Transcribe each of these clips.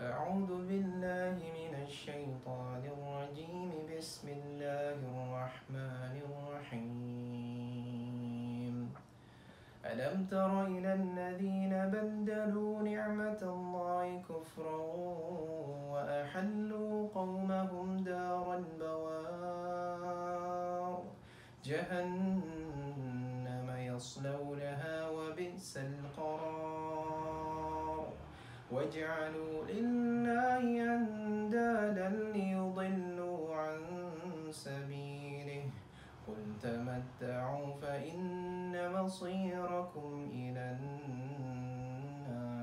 أعوذ بالله من الشيطان الرجيم. بسم الله الرحمن الرحيم. ألم تر إلى الذين بدلوا نعمة الله كفرا وأحلوا قومهم دار البوار؟ جهنم يصلونها وبئس القرار. واجعلوا لله أندادا ليضلوا عن سبيله قل تمتعوا فإن مصيركم إلى النار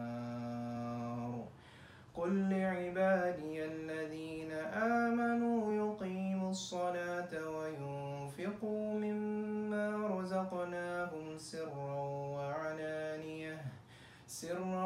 قل لعبادي الذين آمنوا يقيموا الصلاة وينفقوا مما رزقناهم سرا وعلانية سرا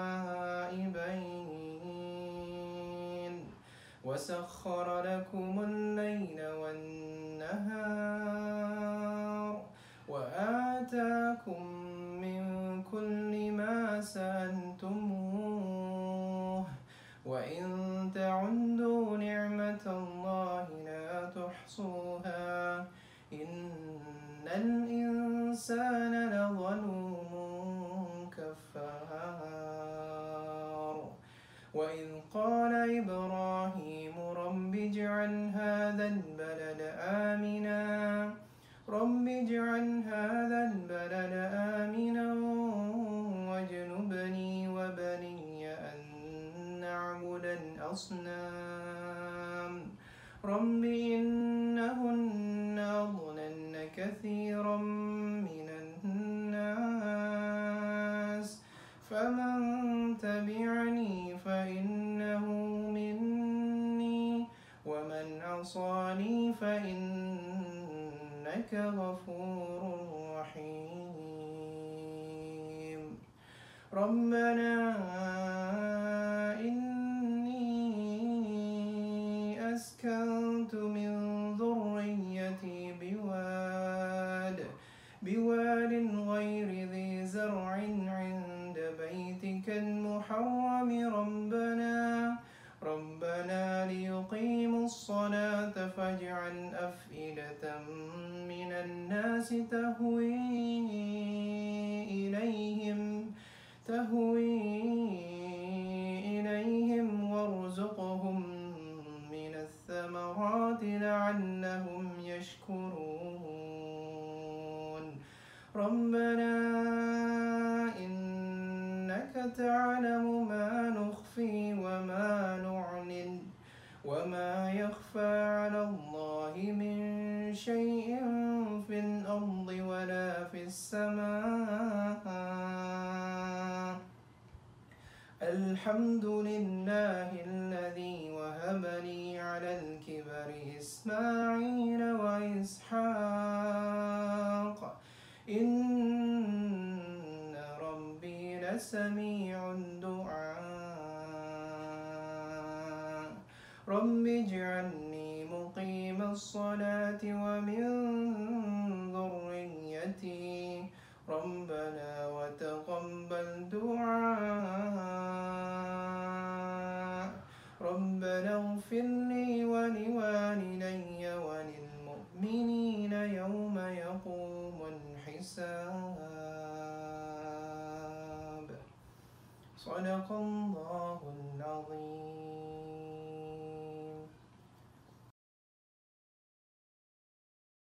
وسخر لكم الليل والنهار وآتاكم من كل ما سألتموه وإن تعدوا نعمة الله لا تحصوها إن الإنسان لظلوم كفار وإذ قال إبراهيم رب اجعل هذا البلد آمنا. رب اجعل هذا البلد آمنا واجنبني وبني أن نعبد الأصنام. رب إنهن أضللن كثيرا من الناس. فمن تبعني فإنه فإنك غفور رحيم. ربنا أفئدة من الناس تهوي إليهم تهوي إليهم وارزقهم من الثمرات لعلهم يشكرون. ربنا إنك تعلم ما نخفي وما نعلن وما يخفى شيء في الأرض ولا في السماء. الحمد لله الذي وهب لي على الكبر إسماعيل وإسحاق. إن ربي لسميع الدعاء. رب اجعلني مقيم الصلاة ومن ذريتي ربنا وتقبل دعاء. ربنا اغفر لي ولوالدي وللمؤمنين يوم يقوم الحساب. صدق الله العظيم.